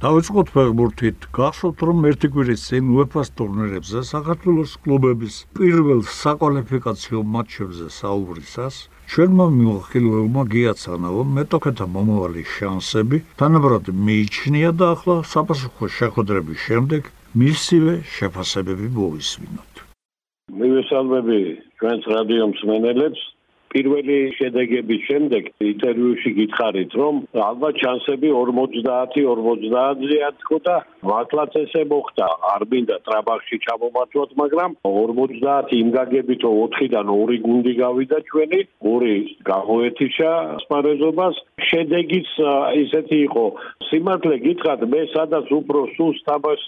დავიწყოთ ფეხბურთით. გახსოვთ რომ ერთი კვირის წინ UEFA-ს ტურნირებზე საქართველოს კლუბების პირველ საკვალიფიკაციო მატჩებზე საუბრისას ჩვენმა მიმოხილველმა გიაცანაო მეტოქეთა მომავალი შანსები თანაბრად მიიჩნია და ახლა საპასუხო შეხვედრების შემდეგ მისივე შეფასებები მოვისმინოთ. მივესალმები ჩვენს რადიო მსმენელებს პირველი შედეგების შემდეგ ინტერვიუში გითხარით რომ ალბათ ჩანსები 50-50-ია თქო და მართლაც ესე მოხდა. არ მინდა ტრაბახში ჩამომართვათ მაგრამ 50 იმ გაგებით 4-დან 2 გუნდი გავიდა ჩვენი ორი გამოეთიშა სპარეზობას შედეგიც ისეთი იყო. სიმართლე გითხრათ მე სადაც უფრო სულს თამაშ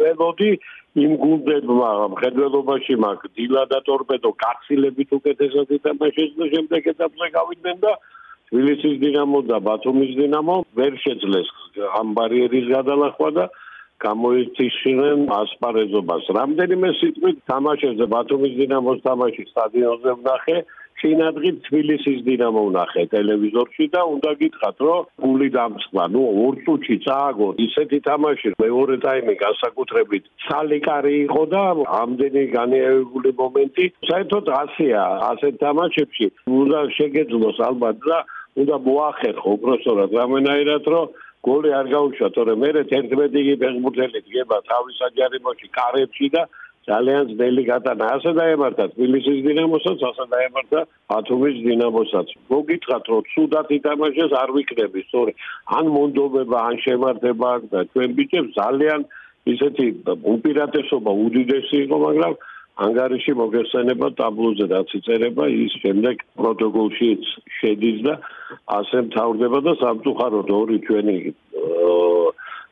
ველოდი იმ გუნდებმა მხედველობაში მაგ დილა და ტორპედო კაცილებით უკეთესად ითამაშეს და შემდეგ ეტაპზე გავიდნენ და თბილისის დინამო და ბათუმის დინამო ვერ შეძლეს ამ ბარიერის გადალახვა და გამოიწიშნენ ასპარეზობას. რამდენიმე სიტყვით თამაშებზე ბათუმის დინამოს თამაში სტადიონზე ვნახე წინადღი თბილისის დინამო ვნახე ტელევიზორში და უნდა გითხრათ რომ გული დამწყდა ნუ ორ წუთში წააგო. ისეთი თამაში მეორე ტაიმი განსაკუთრებით სალიკარი იყო და ამდენი განიავებული მომენტი საერთოდ ასია ასეთ თამაშებში. უნდა შეგეძლოს ალბათ და უნდა მოახერხო უბრალოდ რამენაირად რომ გოლი არ გაუშვა. თორემ მე 11 იგი ფეხბურთელი დგება თავის აჯარიმოში კარებში და ძალიან ძნელი გატანა. ასე დაემართა თბილისის დინამოსაც, ასე დაემართა ბათუმის დინამოსაც. მოგითხრათ, რომ ცუდად ითამაშეს არ ვიქნები, სწორი. ან მონდობება, ან შემართება და ჩვენ ბიჭებს ძალიან ისეთი უპირატესობა უდიდესი იყო, მაგრამ ანგარიში მოგესწენება ტაბლოზე რაც იწერება, ის შემდეგ პროტოკოლში შედის და ასე მთავრდება და სამწუხაროდ ორი ჩვენი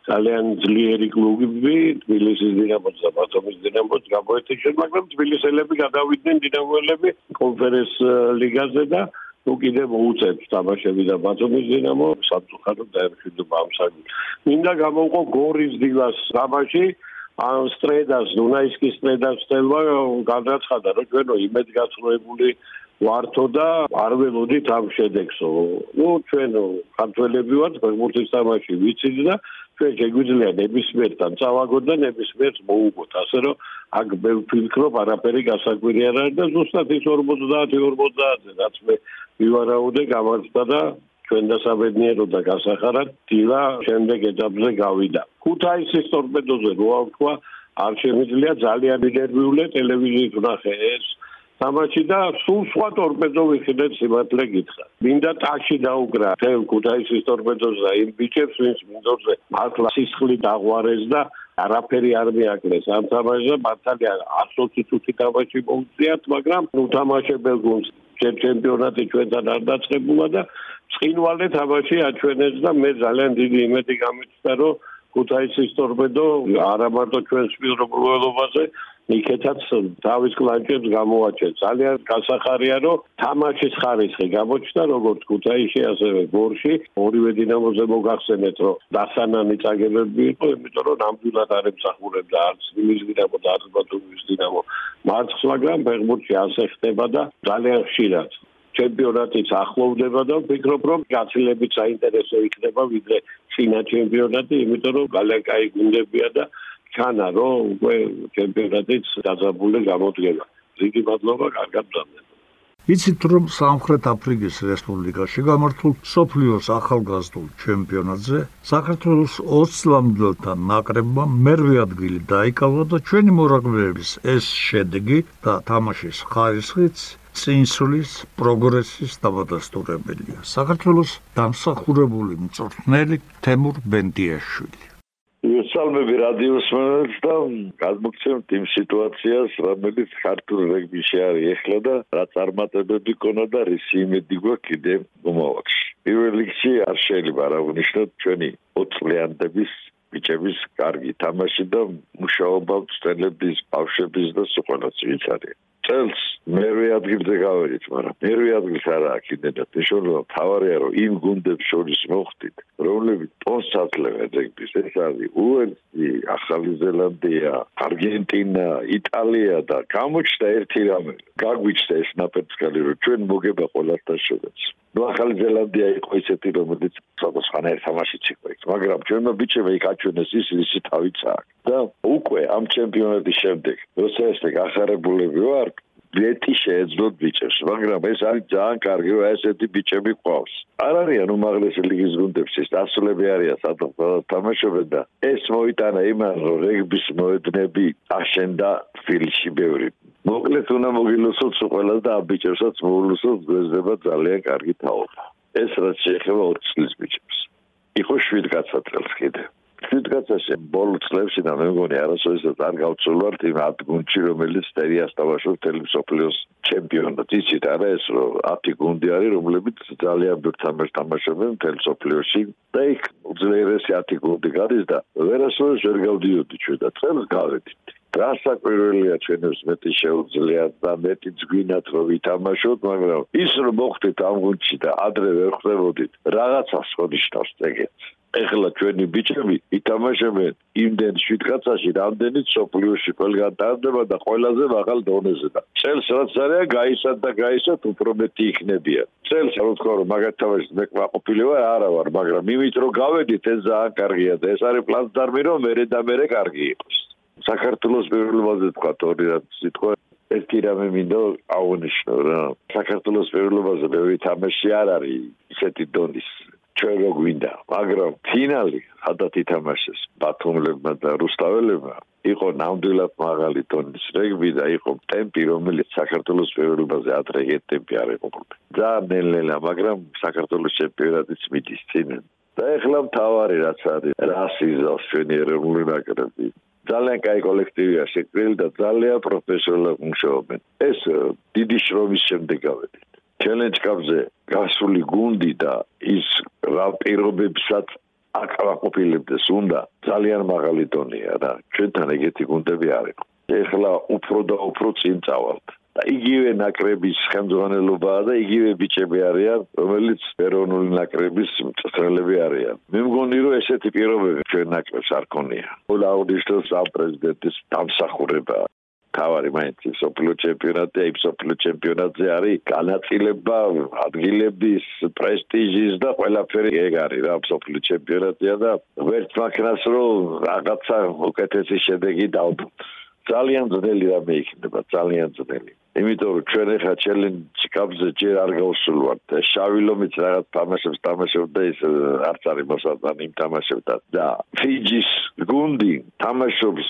ძალიან ძლიერი კლუბები თბილისის დინამოს და ბათუმის დინამოს გამოეთიშენ, მაგრამ თბილისელები გადავიდნენ დინამოელები კონფერენს ლიგაზე და თუ კიდე მოუწევს თამაშები და ბათუმის დინამო საფრთხოდ დაემშვიდობა ამ საქმეს. მინდა გამოვყო გორის დილას თამაში ან სტრედას, დუნაისკის სტრედას თელვა გადაცხადა, რომ ჩვენო იმედგაცრუებული ვართო და არ ველოდით ამ შედეგსო. ნუ ჩვენ ქართველები ვართ, ფეხბურთის თამაში ვიცით და ჩვენ შეგვიძლია ნებისმიერთან წავაგოთ და ნებისმიერს მოუგოთ. ასე რომ აქ მე ვფიქრობ, არაფერი გასაკვირი არ არის და ზუსტად ის 50-50-ზე რაც მე ვივარაუდე გამარჯდა და ჩვენ დასაბედნიერო და გასახარად დილა შემდეგ ეტაპზე გავიდა. ქუთაისის ტორპედოზე როა ვთქვა, არ შემიძლია ძალიან ნერვიულე ტელევიზიით ვნახე ეს თამაში და სულ სხვა ტორპედო ვიხდეთ სიმართლე გითხრა. მინდა ტაში დაუგრა თელ ქუთაისის ტორპედოზე და იმ ბიჭებს ვინც მინდორზე მართლა სისხლი დაღვარეს და არაფერი არ მიაკრეს ამ თამაშზე მართალია 120 წუთი თამაში მოუწიათ მაგრამ უთამაშებელ გუნდს ჩემპიონატი ჩვენთან არ დაწყებულა და წინვალე თამაში აჩვენეს და მე ძალიან დიდი იმედი გამიწდა რომ ქუთაისის ტორპედო არა მარტო ჩვენს პირობლობაზე იქეთაც თავის კლანჭებს გამოაჩენ. ძალიან გასახარია, რომ თამაშის ხარისხი გამოჩნდა როგორც ქუთაისში, ასევე გორში. ორივე დინამოზე მოგახსენეთ, რომ დასანანი წაგებები იყო, იმიტომ რომ ნამდვილად არ ემსახურებდა არც იმის დინამო და არც ბათუმის დინამო. მარცხს, მაგრამ ფეხბურთში ასე ხდება და ძალიან ხშირად ჩემპიონატიც ახლოვდება და ვფიქრობ, რომ გაცილებით საინტერესო იქნება ვიდრე წინა ჩემპიონატი, იმიტომ რომ გალაკაი გუნდებია და ჩანა რომ უკვე ჩემპიონატიც დაძაბული გამოდგება. დიდი მადლობა, კარგად გძანდება. იცით რომ სამხრეთ აფრიკის რესპუბლიკაში გამართულ სოფლიოს ახალგაზრდულ ჩემპიონატზე საქართველოს 20 ლამდელთან ნაკრებმა მერვე ადგილი დაიკავა და ჩვენი მორაგბეების ეს შედეგი და თამაშის ხარისხიც წინსulis პროგრესის დამადასტურებელია. საქართველოს დამსახურებული მწვრთნელი თემურ ბენდიაშვილი მოსალმები რადიოს მომენტს და გადმოგცემთ იმ სიტუაციას, რომელიც ქართულ რეგბიში არის ეხლა და რა წარმატებები ქონა და ისი იმედი გვაქვს კიდე მომავალში. პირველ რიგში არ შეიძლება რა ვნიშნოთ ჩვენი 4 წლიანების ბიჭების კარგი თამაში და მუშაობა წელების ბავშვების და სულ ყველას ვიცარი. წელს ადგილზე გავედით, მაგრამ მერვე ადგილს არა აქ იმედად. მნიშვნელობა თავარია რომ იმ გუნდებს შორის მოხდით, რომლებიც პოსტს აძლევენ რეგბის. ეს არის უელსი, ახალი ზელანდია, არგენტინა, იტალია და გამოჩნდა ერთი რამე. გაგვიჩნდა ეს ნაპერწკალი რომ ჩვენ მოგება ყველასთან შედაც. ნუ ახალი ზელანდია იყო ისეთი რომელიც ხანერ თამაშიც იყო იქ, მაგრამ ჩვენმა ბიჭებმა იქ აჩვენეს ის ისი თავიცა და უკვე ამ ჩემპიონატის შემდეგ როცა ეს გახარებულები ვარ ბლეტი შეეძლოთ ბიჭებს, მაგრამ ეს არის ძალიან კარგი, რომ ესეთი ბიჭები ყავს. არ არიან უმაღლესი ლიგის გუნდებში, დასულები არიან სადღაც თამაშობენ და ეს მოიტანა იმან, რომ რეგბის მოედნები აშენდა ფილში ბევრი. მოკლედ უნდა მოგილოცოთ ყველას და ამ ბიჭებსაც მოულოცოთ, გვეძება ძალიან კარგი თაობა. ეს რაც შეეხება 20 წლის ბიჭებს. იყო 7 კაცად წელს კიდე. სიტყვაში ბოლო წლებში და მე მგონი არასოდეს არ გავწულვართ იმ ათგუნჩი რომელიც ტერიას დავაშოთ ტელევიზიოს ჩემპიონატ იცით არა ეს რომ 10 გუნდი არის რომლებიც ძალიან ბევრ თამაშს თამაშობენ ტელევიზიოში და იქ უძლიერესი 10 გუნდი არის და ვერასოდეს ვერ გავდიოდი ჩვენ და წელს გავედით. გასაკვირველია ჩვენებს მეტი შეუძლია და მეტი ძგვინათ რომ ვითამაშოთ მაგრამ ის რომ მოხდეთ ამ გუნდში და ადრე ვერ ხვდებოდით რაღაცას ხოდიშტავს ეგეთ ეხლა ჩვენი ბიჭები ითამაშებენ იმდენ შვიდკაცაში რამდენიც სოფლიოში ყველგან დადება და ყველაზე მაღალ დონეზე და წელს რაც არის გაისად და გაისად უფრო მეტი იქნებიან. წელს რა თქმა უნდა მაგათ თამაშს მე ყოფილი ვარ არა ვარ მაგრამ იმით რომ გავედით ეს ძალიან კარგია და ეს არის პლაცდარმი რომ მერე და მერე კარგი იყოს. საქართველოს პირველობაზე თქვა ორი რა სიტყვა ერთი რამე მინდა აღვნიშნო რა. საქართველოს პირველობაზე მე თამაში არ არის ისეთი დონის ჩვენ რო გვინდა მაგრამ ფინალი სადაც ითამაშეს ბათუმლებმა და რუსთაველებმა იყო ნამდვილად მაღალი ტონის. რეგბი და იყო ტემპი რომელიც საქართველოს პირველობაზე ადრე ეგ ტემპი არ იყო ძალიან ნელ-ნელა მაგრამ საქართველოს ჩემპიონატიც მიდის წინ და ეხლა მთავარი რაც არის რასიზმს ჩვენი ეროვნული ნაკრები ძალიან კაი კოლექტივია შექმნილი და ძალიან პროფესიონალურად მუშაობენ. ეს დიდი შრომის შემდეგ ჩელენჯ კაპზე გასული გუნდი და ის რა პირობებსაც აკავაყოფილებდეს უნდა? ძალიან მაღალი დონეა და ჩვენთან ეგეთი გუნდები არ იყო. ეხლა უფრო და უფრო წინ წავალთ და იგივე ნაკრების ხელმძღვანელობაა და იგივე ბიჭები არიან რომელიც ეროვნული ნაკრების მწვრთნელები არიან. მე მგონი რომ ესეთი პირობები ჩვენ ნაკრებს არ ქონია. ყველა აუდიტოს ამ პრეზიდენტის დამსახურება თავარი მაინც სოფლიო ჩემპიონატი, აი სოფლიო ჩემპიონატზე არის განაწილება ადგილების პრესტიჟის და ყველაფერი ეგ არის რა სოფლიო ჩემპიონატია და ვერც მაგას რომ რაღაცა უკეთესი შედეგი დავდოთ. ძალიან ძნელი რამე იქნება, ძალიან ძნელი. იმიტომ რომ ჩვენ ახლა ჩელენჯ კაპზე ჯერ არ გავსულვართ და შავი ლომიც რაღაც თამაშებს თამაშობდა ის არც არის მოსაწანი იმ თამაშებთან და ფიჯის გუნდი თამაშობს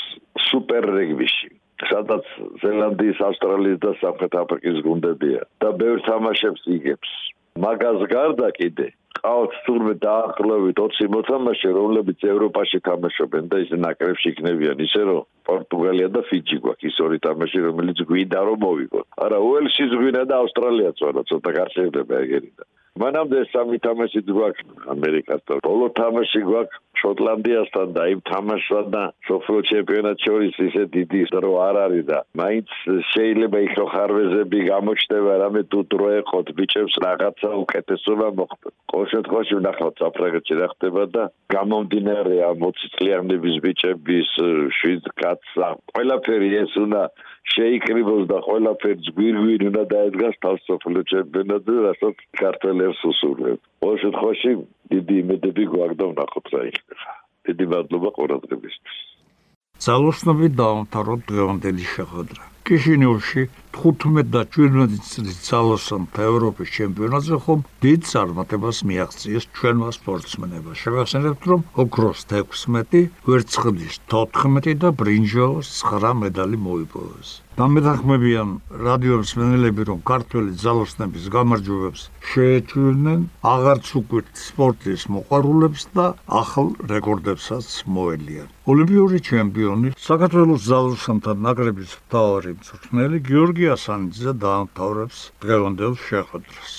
სუპერ რეგბიში. სადაც ზელანდიის, ავსტრალიის და სამხრეთ აფრიკის გუნდებია და ბევრ თამაშებს იგებს. მაგას გარდა კიდე ყავთ თურმე დაახლოებით 20 მოთამაშე, რომლებიც ევროპაში თამაშობენ და ის ნაკრებში იქნებიან, ისე რომ პორტუგალია და ფიჯი გვაქვს ის ორი თამაში, რომელიც გვინდა რომ მოვიგოთ. არა, უელსის გვინდა და ავსტრალიაც ვარა, ცოტა გარშემდება ეგერი და მანამდე სამი თამაში გვაქვს ამერიკასთან. ბოლო თამაში გვაქვს შოტლანდიასთან და იმ თამაშსა და სოფრო ჩემპიონატ შორის ისე დიდი დრო არ არის და მაინც შეიძლება იქ რო ხარვეზები გამოჩნდება რამე თუ დრო ეყოთ ბიჭებს რაღაცა უკეთესობა მოხდა. ყოველ შემთხვევაში ვნახავთ საფრანგეთში რა ხდება და გამომდინარე ამ 20 წლიანების ბიჭების შვიდ კაცსა ყველაფერი ეს უნდა შეიკრიბოს და ყველაფერს გვირგვირ უნდა დაედგას თავს სოფლიო ჩემპიონატზე, რასაც ქართველებს უსურვებ. ყოველ შემთხვევაში დიდი იმედები გვაქვს და ვნახოთ რა იქნება. დიდი მადლობა ყურადღებისთვის. ძალოსნობით დაამთავროთ დღევანდელი შეხვედრა. კიშინიოვში 15 და 17 წლის ძალოსანთა ევროპის ჩემპიონატზე ხომ დიდ წარმატებას მიაღწიეს ჩვენმა სპორტსმენებმა. შევახსენებთ, რომ ოქროს 16, ვერცხლის 14 და ბრინჯაოს 9 მედალი მოიპოვეს. დამეთანხმებიან რადიომსმენელები, რომ ქართველი ძალოსნების გამარჯვებებს შეეჩვენენ აღარც უკვე სპორტის მოყვარულებს და ახალ რეკორდებსაც მოელიან. ოლიმპიური ჩემპიონი საქართველოს ძალოსანთა ნაკრების მთავარი მწვრთნელი გიორგი ასანიძე დაამთავრებს დღევანდელ შეხვედრას.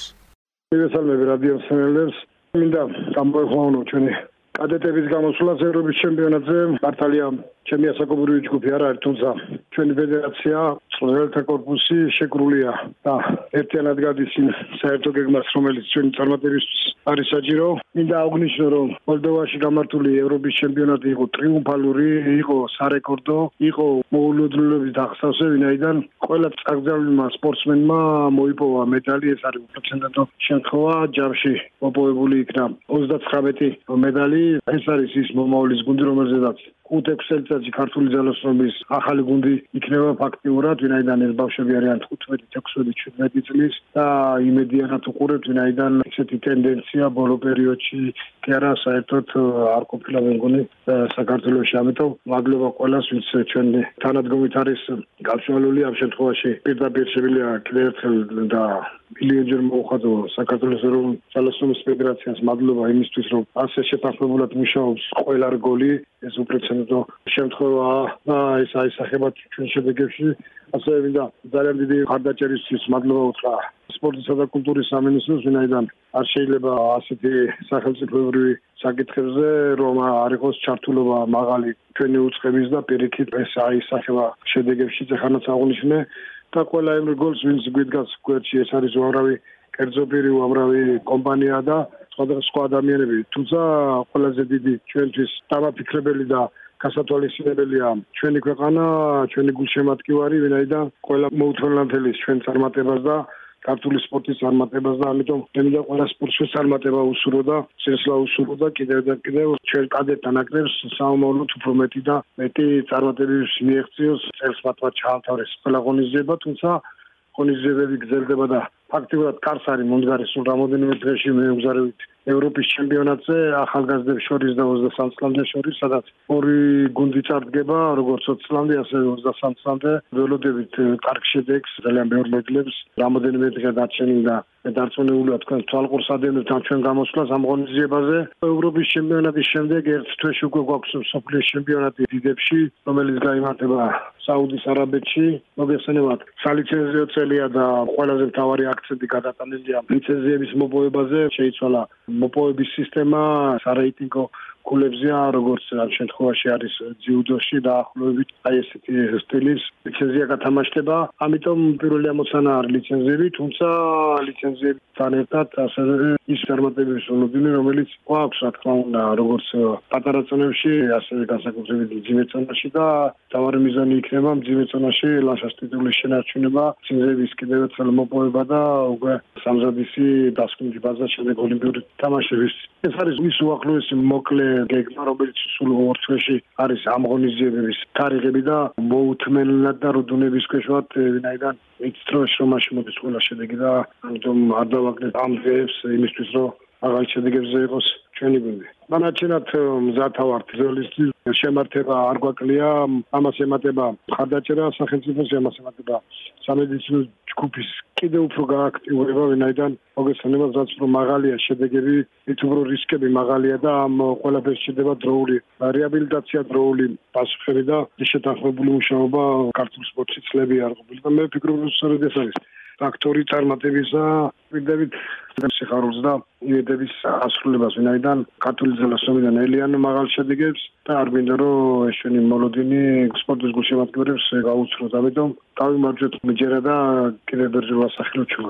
მოგესალმები რადიო მსმენელებს. მინდა გამოეხმაო ჩვენი კადეტების გამოსვლა ევროპის ჩემპიონატზე მართალია ჩემი ასაკობრივი ჯგუფი არ არის, თუმცა ჩვენი ფედერაცია მწვრთნელთა корпуსი შეკრულია და ერთიანად გადის იმ საერთო გეგმას, რომელიც ჩვენი წარმატებისთვის არის საჭირო. მინდა აღვნიშნო, რომ მოლდოვაში გამართული ევროპის ჩემპიონატი იყო ტრიუმფალური, იყო სარეკორდო, იყო მოულოდნელობის დახსავსე, ვინაიდან ყველა წაგრძელმა სპორტსმენმა მოიპოვა მედალი, ეს არის უპროცენტო შემთხვევა, ჯამში მოპოვებული იქნა 39 მედალი, ეს არის ის მომავლის გუნდი, რომელზედაც 5-6 წელიწად წელიწადში ქართული ძალოსნობის ახალი გუნდი იქნება ფაქტიურად, ვინაიდან ეს ბავშვები არიან 15, 16, 17 წლის და იმედიანად უყურებთ, ვინაიდან ესეთი ტენდენცია ბოლო პერიოდში კი არა საერთოდ არ ყოფილა მეგონი საქართველოს. ამიტომ მადლობა ყველას, ვინც ჩვენ თანადგომით არის გაწვეული ამ შემთხვევაში. პირდაპირ შეგვიძლია კიდევ ერთხელ და მილიონჯერ მოუხადო საქართველოს ეროვნულ ძალოსნობის ფედერაციას მადლობა იმისთვის, რომ ასე შეთანხმებულად მუშაობს ყველა რგოლი ეს უპრეცედენტო შემთხვევაა და ეს აისახება ჩვენ შედეგებში ასე მინდა ძალიან დიდი ხარდაჭერისთვის მადლობა უთხრა. სპორტისა და კულტურის სამინისტროს ვინაიდან არ შეიძლება ასეთი სახელმწიფოებრივი საკითხებზე რომ არ იყოს ჩართულობა მაღალი ჩვენი უცხების და პირიქით ეს აისახება შედეგებში ეხანაც აღნიშნე და ყველა იმ რგოლს ვინც გვიდგას გვერდში ეს არის უამრავი კერძო პირი უამრავი კომპანია და სხვადასხვა ადამიანები, თუმცა ყველაზე დიდი ჩვენთვის დამაფიქრებელი და გასათვალისწინებელია. ჩვენი ქვეყანა, ჩვენი გულშემატკივარი, ვინაიდან ყველა მოუთმენლანთელის ჩვენ წარმატებას და ქართული სპორტის წარმატებას და ამიტომ მინდა ყველა სპორტის წარმატება უსურო და შესაძლო უსურო და კიდევ და კიდევ ჩვენ კადეტთა ნაკრებს საომავლოდ უფრო მეტი და მეტი წარმატებების მიეღწიოს წელს მათმა ჩაანთავრეს ყველა ღონისძიება, თუმცა ღონისძიებები გრძელდება და ფაქტიურად კარს არის მომდგარი სულ რამოდენიმე დღეში მეუგზარავით ევროპის ჩემპიონატზე ახალგაზრდებს შორის და 23 წლამდე შორის, სადაც ორი გუნდი წარდგება, როგორც 20 წლამდე, ასევე 23 წლამდე. ველოდებით კარგ შედეგს, ძალიან ბევრ მედლებს, რამოდენიმე დღე დარჩენილ და დარწმუნებულია თქვენ თვალყურს ადევნებთ ჩვენ გამოსვლას ამ ღონისძიებაზე. ევროპის ჩემპიონატის შემდეგ ერთ თვეში უკვე გვაქვს სოფლის ჩემპიონატი დიდებში, რომელიც გამართება საუდის არაბეთში. მოგესალმებით. სალიცენზიო წელია და ყველაზე მთავარი აქცენტი გადატანილია ლიცენზიების მოპოვებაზე. შეიცვალა მოპოვების სისტემა, სარეიტინგო კულებზია, როგორც ამ შემთხვევაში არის ძიუდოში და ახლობებით აი ესეთი სტილის ლიცენზია გათამაშდება. ამიტომ პირველი ამოცანა არის ლიცენზიები, თუმცა ლიცენზიებთან ერთად ასევე ის ფორმატების უნდობინი, რომელიც გვაქვს, რა თქმა უნდა, როგორც პატარა წონებში, ასევე განსაკუთრებით ძიმეწონაში და თავარი მიზანი იქნება ძიმეწონაში ლაშას ტიტულის შენარჩუნება, ლიცენზიების კიდევ ერთხელ მოპოვება და უკვე სამზადისი დასკვნითი ბაზა შემდეგ ოლიმპიური თამაშების. ეს არის ის უახლოესი მოკლე გეგმა, რომელიც სულ ორ თვეში არის ამ ღონისძიებების თარიღები და მოუთმენლად და რუდუნების ქვეშვად ვინაიდან იცით რომ შრომაში მოდის ყველა შედეგი და ამიტომ არ დავაგნებ ამ დღეებს იმისთვის რომ აღარ შედეგებზე იყოს ჩვენი გუნდი. მანაჩენად მზათა ვართ ზოლისტის შემართება არ გვაკლია, ამას ემატება ხარდაჭერა სახელმწიფოს ამას ემატება სამედიცინო ჯგუფის. კიდევ უფრო გააქტიურება, ვინაიდან მოგესალმებით, რაც უფრო მაღალია შედეგები, მით უფრო რისკები მაღალია და ამ ყველაფერს შეიძლება დროული რეაბილიტაცია, დროული პასუხები და შეთანხმებული მუშაობა ქართულ სპორტში წლები არ ყოფილი და მე ვფიქრობ, რომ სწორედ ეს არის ფაქტორი წარმატებისა, ვიდებით სიხარულს და იმედების ასრულებას, ვინაიდან ქართული ძალოსნობიდან ელიან მაღალ შედეგებს და არ გვინდა რომ ეს ჩვენი მოლოდინი სპორტის გულშემატკივრებს გაუცროთ, ამიტომ დავიმარჯვეთ მეჯერა და კიდევ ბერძნულ ასახილო ჩვენ